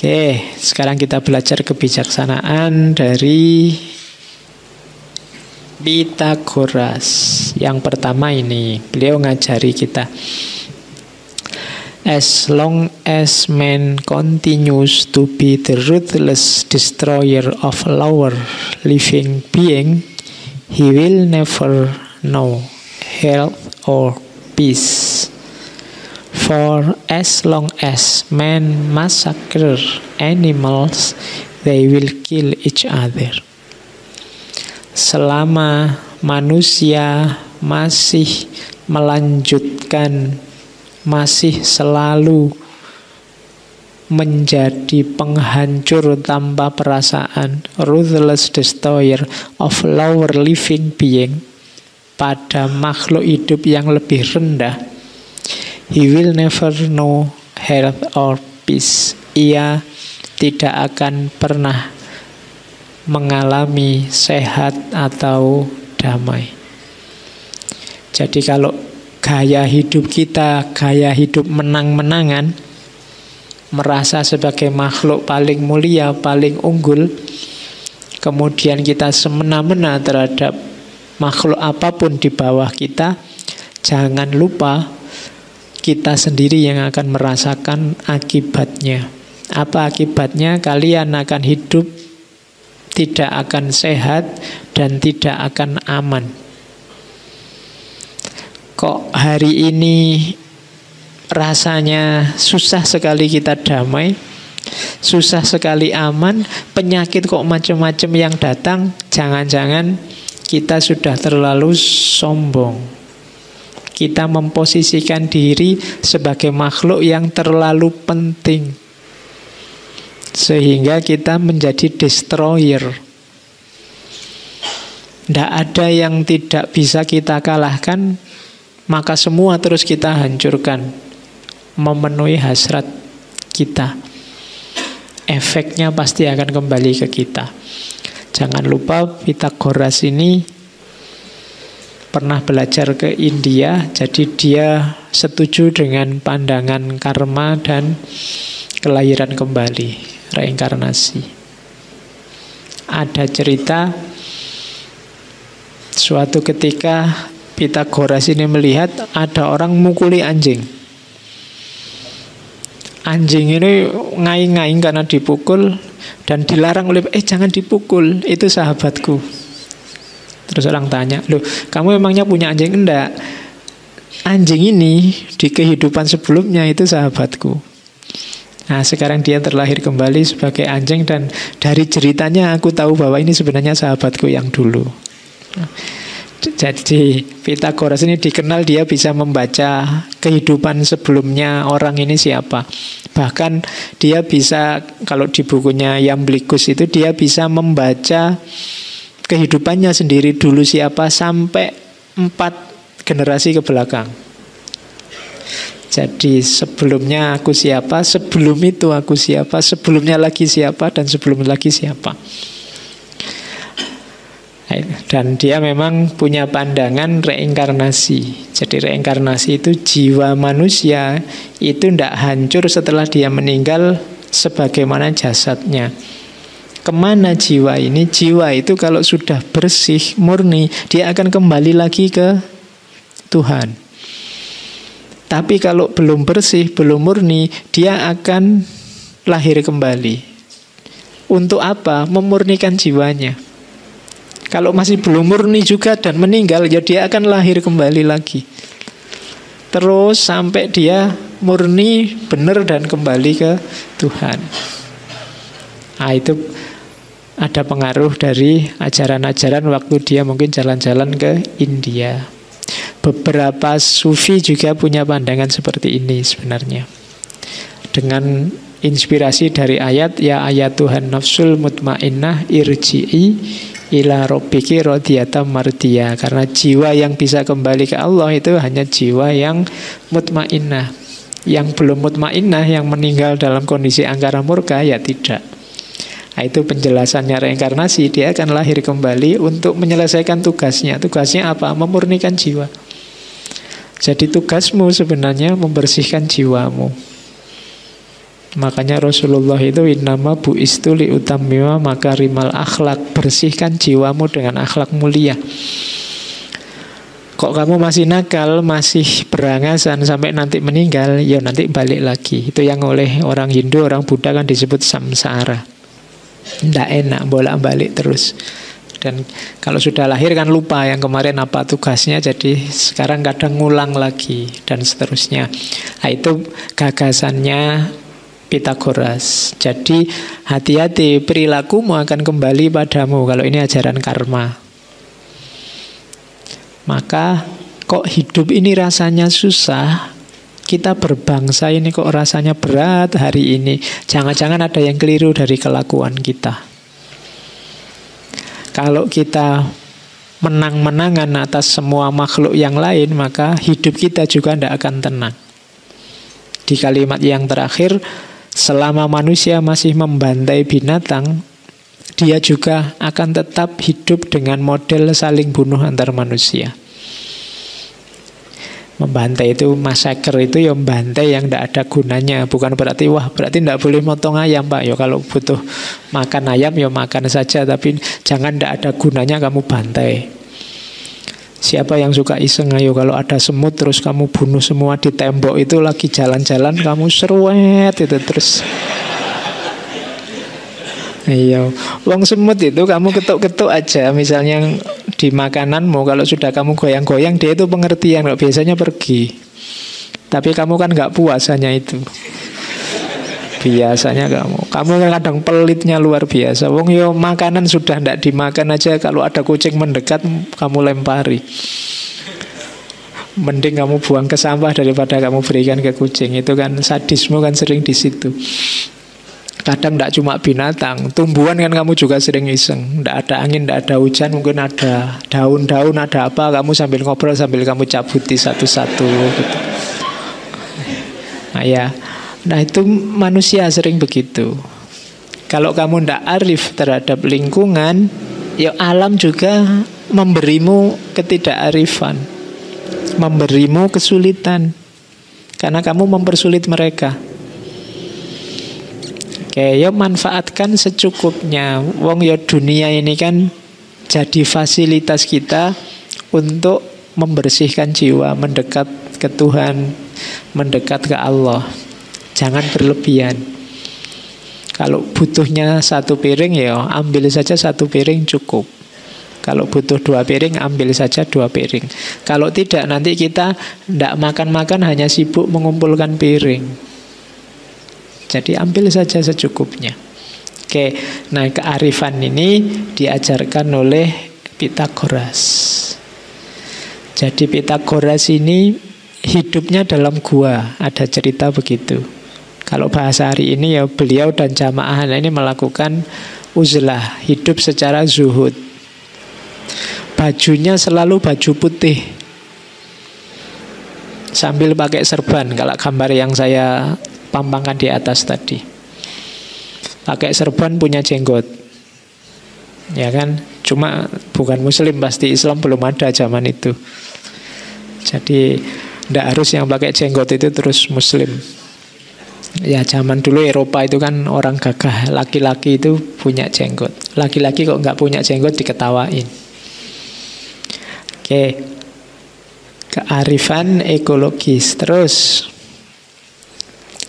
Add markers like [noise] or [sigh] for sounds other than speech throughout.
Oke, sekarang kita belajar kebijaksanaan dari Pitagoras. Yang pertama ini, beliau ngajari kita. As long as man continues to be the ruthless destroyer of lower living being, he will never know health or peace. For as long as men massacre animals, they will kill each other. Selama manusia masih melanjutkan masih selalu menjadi penghancur tanpa perasaan, ruthless destroyer of lower living being pada makhluk hidup yang lebih rendah, he will never know health or peace. Ia tidak akan pernah mengalami sehat atau damai. Jadi kalau gaya hidup kita, gaya hidup menang-menangan, merasa sebagai makhluk paling mulia, paling unggul, kemudian kita semena-mena terhadap makhluk apa pun di bawah kita, jangan lupa kita sendiri yang akan merasakan akibatnya. Apa akibatnya? Kalian akan hidup tidak akan sehat dan tidak akan aman kok hari ini rasanya susah sekali kita damai, susah sekali aman, penyakit kok macam-macam yang datang, jangan-jangan kita sudah terlalu sombong. Kita memposisikan diri sebagai makhluk yang terlalu penting. Sehingga kita menjadi destroyer. Tidak ada yang tidak bisa kita kalahkan maka semua terus kita hancurkan, memenuhi hasrat kita. Efeknya pasti akan kembali ke kita. Jangan lupa Pitagoras ini pernah belajar ke India, jadi dia setuju dengan pandangan karma dan kelahiran kembali, reinkarnasi. Ada cerita suatu ketika Pitagoras ini melihat ada orang mukuli anjing. Anjing ini ngai-ngai karena dipukul dan dilarang oleh eh jangan dipukul, itu sahabatku. Terus orang tanya, "Loh, kamu emangnya punya anjing enggak?" Anjing ini di kehidupan sebelumnya itu sahabatku. Nah sekarang dia terlahir kembali sebagai anjing dan dari ceritanya aku tahu bahwa ini sebenarnya sahabatku yang dulu. Jadi Pitagoras ini dikenal dia bisa membaca kehidupan sebelumnya orang ini siapa. Bahkan dia bisa kalau di bukunya Yamblikus itu dia bisa membaca kehidupannya sendiri dulu siapa sampai empat generasi ke belakang. Jadi sebelumnya aku siapa, sebelum itu aku siapa, sebelumnya lagi siapa, dan sebelum lagi siapa. Dan dia memang punya pandangan reinkarnasi. Jadi reinkarnasi itu jiwa manusia itu tidak hancur setelah dia meninggal sebagaimana jasadnya. Ke mana jiwa ini? Jiwa itu kalau sudah bersih, murni, dia akan kembali lagi ke Tuhan. Tapi kalau belum bersih, belum murni, dia akan lahir kembali. Untuk apa? Memurnikan jiwanya. Kalau masih belum murni juga dan meninggal, ya dia akan lahir kembali lagi. Terus sampai dia murni, benar dan kembali ke Tuhan. Nah itu ada pengaruh dari ajaran-ajaran waktu dia mungkin jalan-jalan ke India. Beberapa sufi juga punya pandangan seperti ini sebenarnya. Dengan inspirasi dari ayat ya ayat Tuhan nafsul mutmainnah irji'i ila robbiki rodiyata mardia karena jiwa yang bisa kembali ke Allah itu hanya jiwa yang mutmainnah yang belum mutmainnah yang meninggal dalam kondisi angkara murka ya tidak nah, itu penjelasannya reinkarnasi. Dia akan lahir kembali untuk menyelesaikan tugasnya. Tugasnya apa? Memurnikan jiwa. Jadi tugasmu sebenarnya membersihkan jiwamu. Makanya Rasulullah itu innama bu istuli utamima maka rimal akhlak. Bersihkan jiwamu dengan akhlak mulia. Kok kamu masih nakal, masih berangasan sampai nanti meninggal, ya nanti balik lagi. Itu yang oleh orang Hindu, orang Buddha kan disebut samsara. Tidak enak bolak-balik terus. Dan kalau sudah lahir kan lupa yang kemarin apa tugasnya, jadi sekarang kadang ngulang lagi dan seterusnya. Nah, itu gagasannya Pitagoras. Jadi hati-hati perilakumu akan kembali padamu kalau ini ajaran karma. Maka kok hidup ini rasanya susah, kita berbangsa ini kok rasanya berat hari ini. Jangan-jangan ada yang keliru dari kelakuan kita. Kalau kita menang-menangan atas semua makhluk yang lain, maka hidup kita juga tidak akan tenang. Di kalimat yang terakhir, selama manusia masih membantai binatang, dia juga akan tetap hidup dengan model saling bunuh antar manusia. Membantai itu masaker itu ya membantai yang tidak ada gunanya. Bukan berarti wah berarti tidak boleh motong ayam pak. Ya kalau butuh makan ayam ya makan saja. Tapi jangan tidak ada gunanya kamu bantai. Siapa yang suka iseng ayo. Kalau ada semut terus kamu bunuh semua di tembok itu lagi jalan-jalan kamu seruet itu terus Iya, wong semut itu kamu ketuk-ketuk aja misalnya di makananmu kalau sudah kamu goyang-goyang dia itu pengertian kalau biasanya pergi. Tapi kamu kan nggak puasanya itu. Biasanya kamu, kamu kadang pelitnya luar biasa. Wong yo makanan sudah ndak dimakan aja kalau ada kucing mendekat kamu lempari. Mending kamu buang ke sampah daripada kamu berikan ke kucing. Itu kan sadisme kan sering di situ. Kadang tidak cuma binatang, tumbuhan kan kamu juga sering iseng. Tidak ada angin, tidak ada hujan, mungkin ada daun-daun, ada apa, kamu sambil ngobrol sambil kamu cabuti satu-satu. Gitu. Nah ya, nah itu manusia sering begitu. Kalau kamu tidak arif terhadap lingkungan, ya alam juga memberimu ketidakarifan, memberimu kesulitan, karena kamu mempersulit mereka. Oke, ya manfaatkan secukupnya. Wong ya dunia ini kan jadi fasilitas kita untuk membersihkan jiwa, mendekat ke Tuhan, mendekat ke Allah. Jangan berlebihan. Kalau butuhnya satu piring ya ambil saja satu piring cukup. Kalau butuh dua piring, ambil saja dua piring. Kalau tidak, nanti kita tidak makan-makan, hanya sibuk mengumpulkan piring. Jadi ambil saja secukupnya. Oke, nah kearifan ini diajarkan oleh Pitagoras. Jadi Pitagoras ini hidupnya dalam gua, ada cerita begitu. Kalau bahasa hari ini ya beliau dan jamaah ini melakukan uzlah, hidup secara zuhud. Bajunya selalu baju putih. Sambil pakai serban, kalau gambar yang saya pampangkan di atas tadi. Pakai serban punya jenggot. Ya kan? Cuma bukan muslim pasti Islam belum ada zaman itu. Jadi tidak harus yang pakai jenggot itu terus muslim. Ya zaman dulu Eropa itu kan orang gagah Laki-laki itu punya jenggot Laki-laki kok nggak punya jenggot diketawain Oke Kearifan ekologis Terus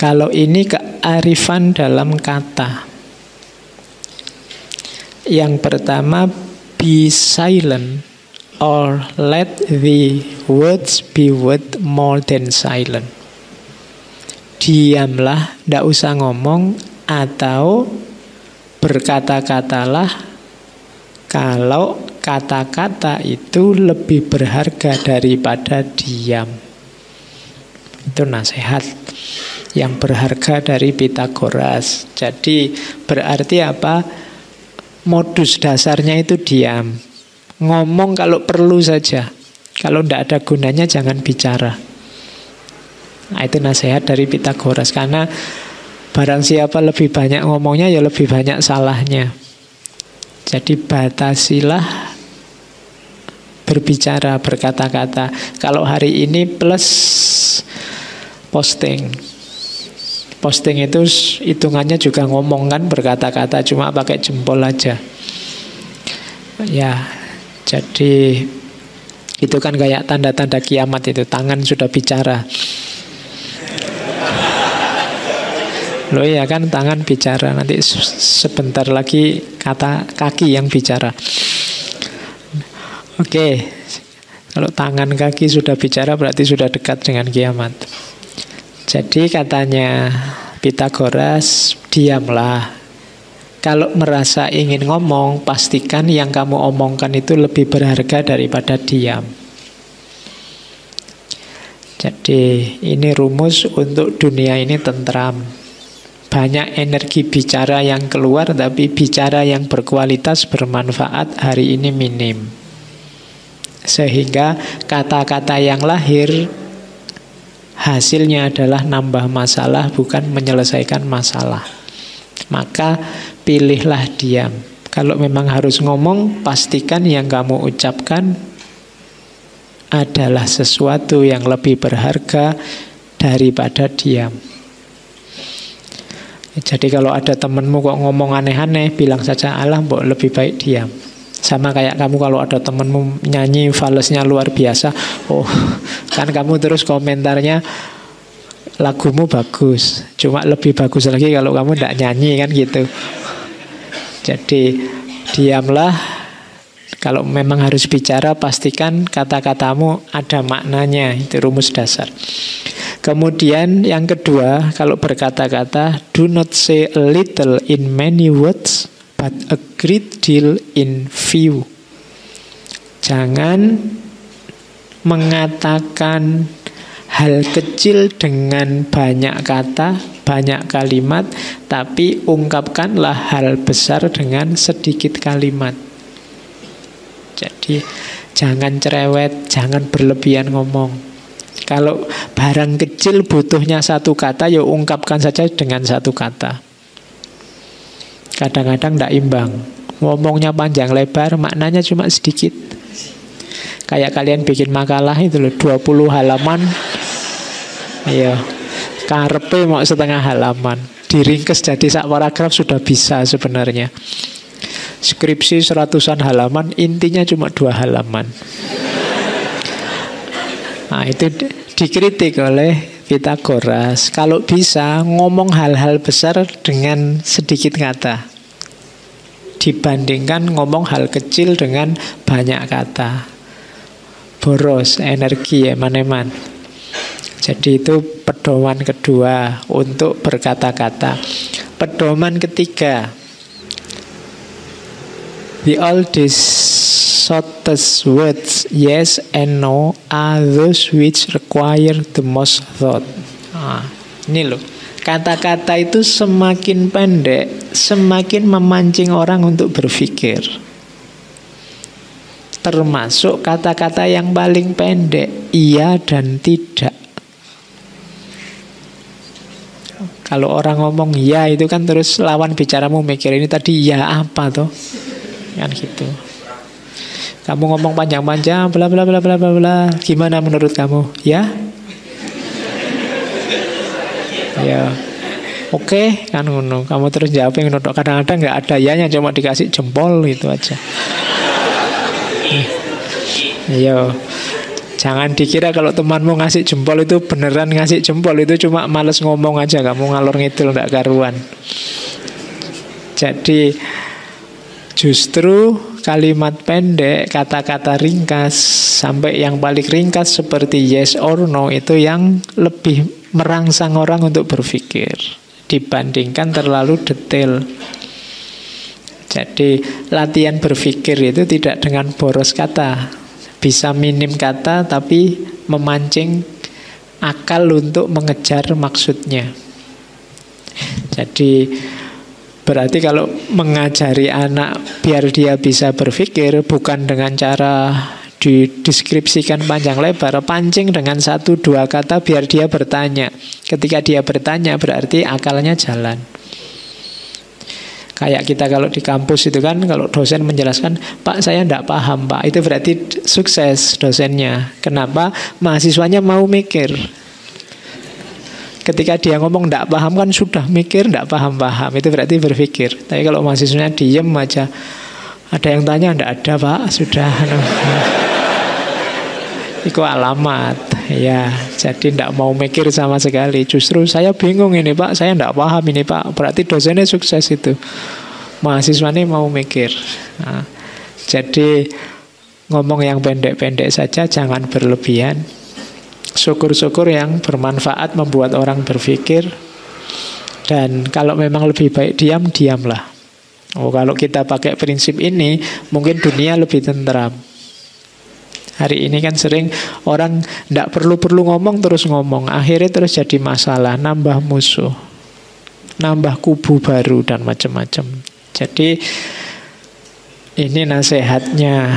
kalau ini kearifan dalam kata. Yang pertama, be silent or let the words be word more than silent. Diamlah, tidak usah ngomong, atau berkata-katalah kalau kata-kata itu lebih berharga daripada diam. Itu nasihat yang berharga dari Pitagoras. Jadi berarti apa? Modus dasarnya itu diam. Ngomong kalau perlu saja. Kalau tidak ada gunanya jangan bicara. Nah, itu nasihat dari Pitagoras karena barang siapa lebih banyak ngomongnya ya lebih banyak salahnya. Jadi batasilah berbicara, berkata-kata. Kalau hari ini plus posting posting itu hitungannya juga ngomong kan berkata-kata cuma pakai jempol aja. Ya, jadi itu kan kayak tanda-tanda kiamat itu tangan sudah bicara. Loh ya kan tangan bicara nanti sebentar lagi kata kaki yang bicara. Oke, kalau tangan kaki sudah bicara berarti sudah dekat dengan kiamat. Jadi katanya Pitagoras, diamlah. Kalau merasa ingin ngomong, pastikan yang kamu omongkan itu lebih berharga daripada diam. Jadi ini rumus untuk dunia ini tentram banyak energi bicara yang keluar tapi bicara yang berkualitas bermanfaat hari ini minim sehingga kata-kata yang lahir hasilnya adalah nambah masalah bukan menyelesaikan masalah. Maka pilihlah diam. Kalau memang harus ngomong pastikan yang kamu ucapkan adalah sesuatu yang lebih berharga daripada diam. Jadi kalau ada temenmu kok ngomong aneh-aneh, bilang saja Allah, mbok lebih baik diam. Sama kayak kamu kalau ada temenmu nyanyi falesnya luar biasa, oh kan kamu terus komentarnya lagumu bagus, cuma lebih bagus lagi kalau kamu tidak nyanyi kan gitu. Jadi diamlah, kalau memang harus bicara pastikan kata-katamu ada maknanya, itu rumus dasar. Kemudian yang kedua, kalau berkata-kata, do not say a little in many words, but a great deal in few. Jangan mengatakan hal kecil dengan banyak kata, banyak kalimat, tapi ungkapkanlah hal besar dengan sedikit kalimat. Jadi jangan cerewet, jangan berlebihan ngomong. Kalau barang kecil butuhnya satu kata, ya ungkapkan saja dengan satu kata. Kadang-kadang tidak imbang. Ngomongnya panjang lebar, maknanya cuma sedikit. Kayak kalian bikin makalah itu loh, 20 halaman. Iya. Karpe mau setengah halaman. Diringkes jadi sak paragraf sudah bisa sebenarnya. Skripsi seratusan halaman, intinya cuma dua halaman. Nah, itu dikritik oleh Pitagoras. Kalau bisa ngomong hal-hal besar dengan sedikit kata. Dibandingkan ngomong hal kecil dengan banyak kata. Boros, energi, eman-eman. Jadi itu pedoman kedua untuk berkata-kata. Pedoman ketiga. The oldest shortest words, yes and no, are those which require the most thought. Nah, ini loh. Kata-kata itu semakin pendek, semakin memancing orang untuk berpikir. Termasuk kata-kata yang paling pendek, iya dan tidak. Kalau orang ngomong iya itu kan terus lawan bicaramu mikir ini tadi iya apa tuh? Kan gitu. Kamu ngomong panjang-panjang, bla bla bla bla bla bla. Gimana menurut kamu? Ya? Ya. Oke, okay, kan ngono. Kamu terus jawab yang nodok. Kadang-kadang nggak ada ya yang cuma dikasih jempol itu aja. Iya. Jangan dikira kalau temanmu ngasih jempol itu beneran ngasih jempol itu cuma males ngomong aja kamu ngalor ngidul nggak karuan. Jadi justru kalimat pendek, kata-kata ringkas, sampai yang paling ringkas seperti yes or no itu yang lebih merangsang orang untuk berpikir dibandingkan terlalu detail. Jadi latihan berpikir itu tidak dengan boros kata, bisa minim kata tapi memancing akal untuk mengejar maksudnya. Jadi Berarti kalau mengajari anak biar dia bisa berpikir bukan dengan cara dideskripsikan panjang lebar, pancing dengan satu dua kata biar dia bertanya. Ketika dia bertanya berarti akalnya jalan. Kayak kita kalau di kampus itu kan kalau dosen menjelaskan, Pak saya tidak paham Pak, itu berarti sukses dosennya. Kenapa? Mahasiswanya mau mikir. Ketika dia ngomong tidak paham kan sudah mikir tidak paham-paham. Itu berarti berpikir. Tapi kalau mahasiswanya diem aja. Ada yang tanya, tidak ada pak, sudah. [laughs] Itu alamat, ya. Jadi tidak mau mikir sama sekali. Justru saya bingung ini pak, saya tidak paham ini pak. Berarti dosennya sukses itu. Mahasiswanya mau mikir. Nah, jadi ngomong yang pendek-pendek saja, jangan berlebihan. Syukur-syukur yang bermanfaat membuat orang berpikir. Dan kalau memang lebih baik diam, diamlah. Oh, kalau kita pakai prinsip ini, mungkin dunia lebih tentram. Hari ini kan sering orang tidak perlu-perlu ngomong terus ngomong. Akhirnya terus jadi masalah, nambah musuh. Nambah kubu baru dan macam-macam. Jadi ini nasihatnya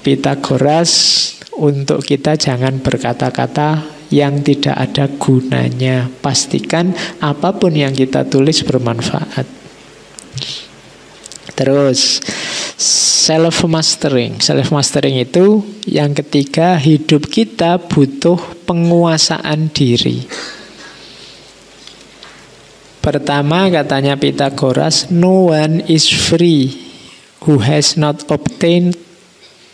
Pitagoras untuk kita jangan berkata-kata yang tidak ada gunanya. Pastikan apa pun yang kita tulis bermanfaat. Terus self mastering. Self mastering itu yang ketiga hidup kita butuh penguasaan diri. Pertama katanya Pitagoras, no one is free who has not obtained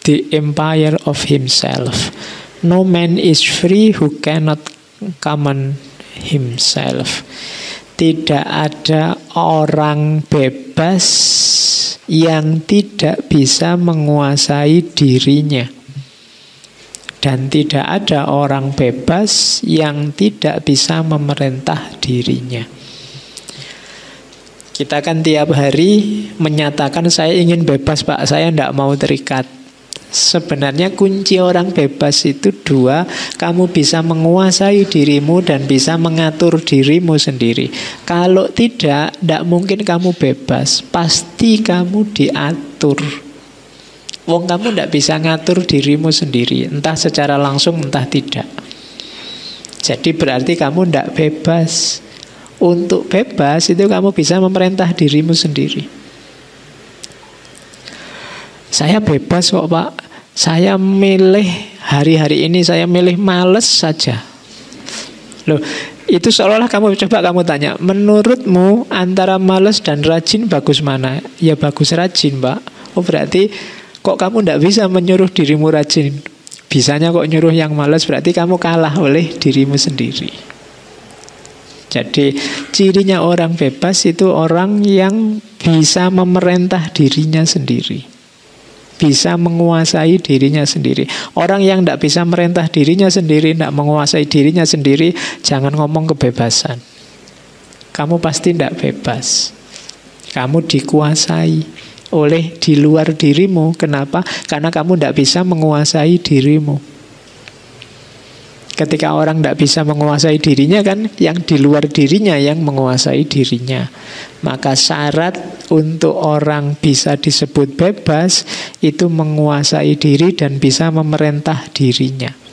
the empire of himself. No man is free who cannot command himself. Tidak ada orang bebas yang tidak bisa menguasai dirinya. Dan tidak ada orang bebas yang tidak bisa memerintah dirinya. Kita kan tiap hari menyatakan saya ingin bebas pak, saya tidak mau terikat. Sebenarnya kunci orang bebas itu dua, kamu bisa menguasai dirimu dan bisa mengatur dirimu sendiri. Kalau tidak, tidak mungkin kamu bebas, pasti kamu diatur. Wong kamu tidak bisa ngatur dirimu sendiri, entah secara langsung, entah tidak. Jadi berarti kamu tidak bebas. Untuk bebas itu kamu bisa memerintah dirimu sendiri. Saya bebas kok pak. Saya milih hari-hari ini saya milih males saja. Loh, itu seolah-olah kamu coba kamu tanya, menurutmu antara males dan rajin bagus mana? Ya bagus rajin, Pak. Oh berarti kok kamu tidak bisa menyuruh dirimu rajin? Bisanya kok nyuruh yang males berarti kamu kalah oleh dirimu sendiri. Jadi cirinya orang bebas itu orang yang bisa memerintah dirinya sendiri bisa menguasai dirinya sendiri. Orang yang tidak bisa merintah dirinya sendiri, tidak menguasai dirinya sendiri, jangan ngomong kebebasan. Kamu pasti tidak bebas. Kamu dikuasai oleh di luar dirimu. Kenapa? Karena kamu tidak bisa menguasai dirimu. Ketika orang tidak bisa menguasai dirinya kan yang di luar dirinya yang menguasai dirinya. Maka syarat untuk orang bisa disebut bebas itu menguasai diri dan bisa memerintah dirinya.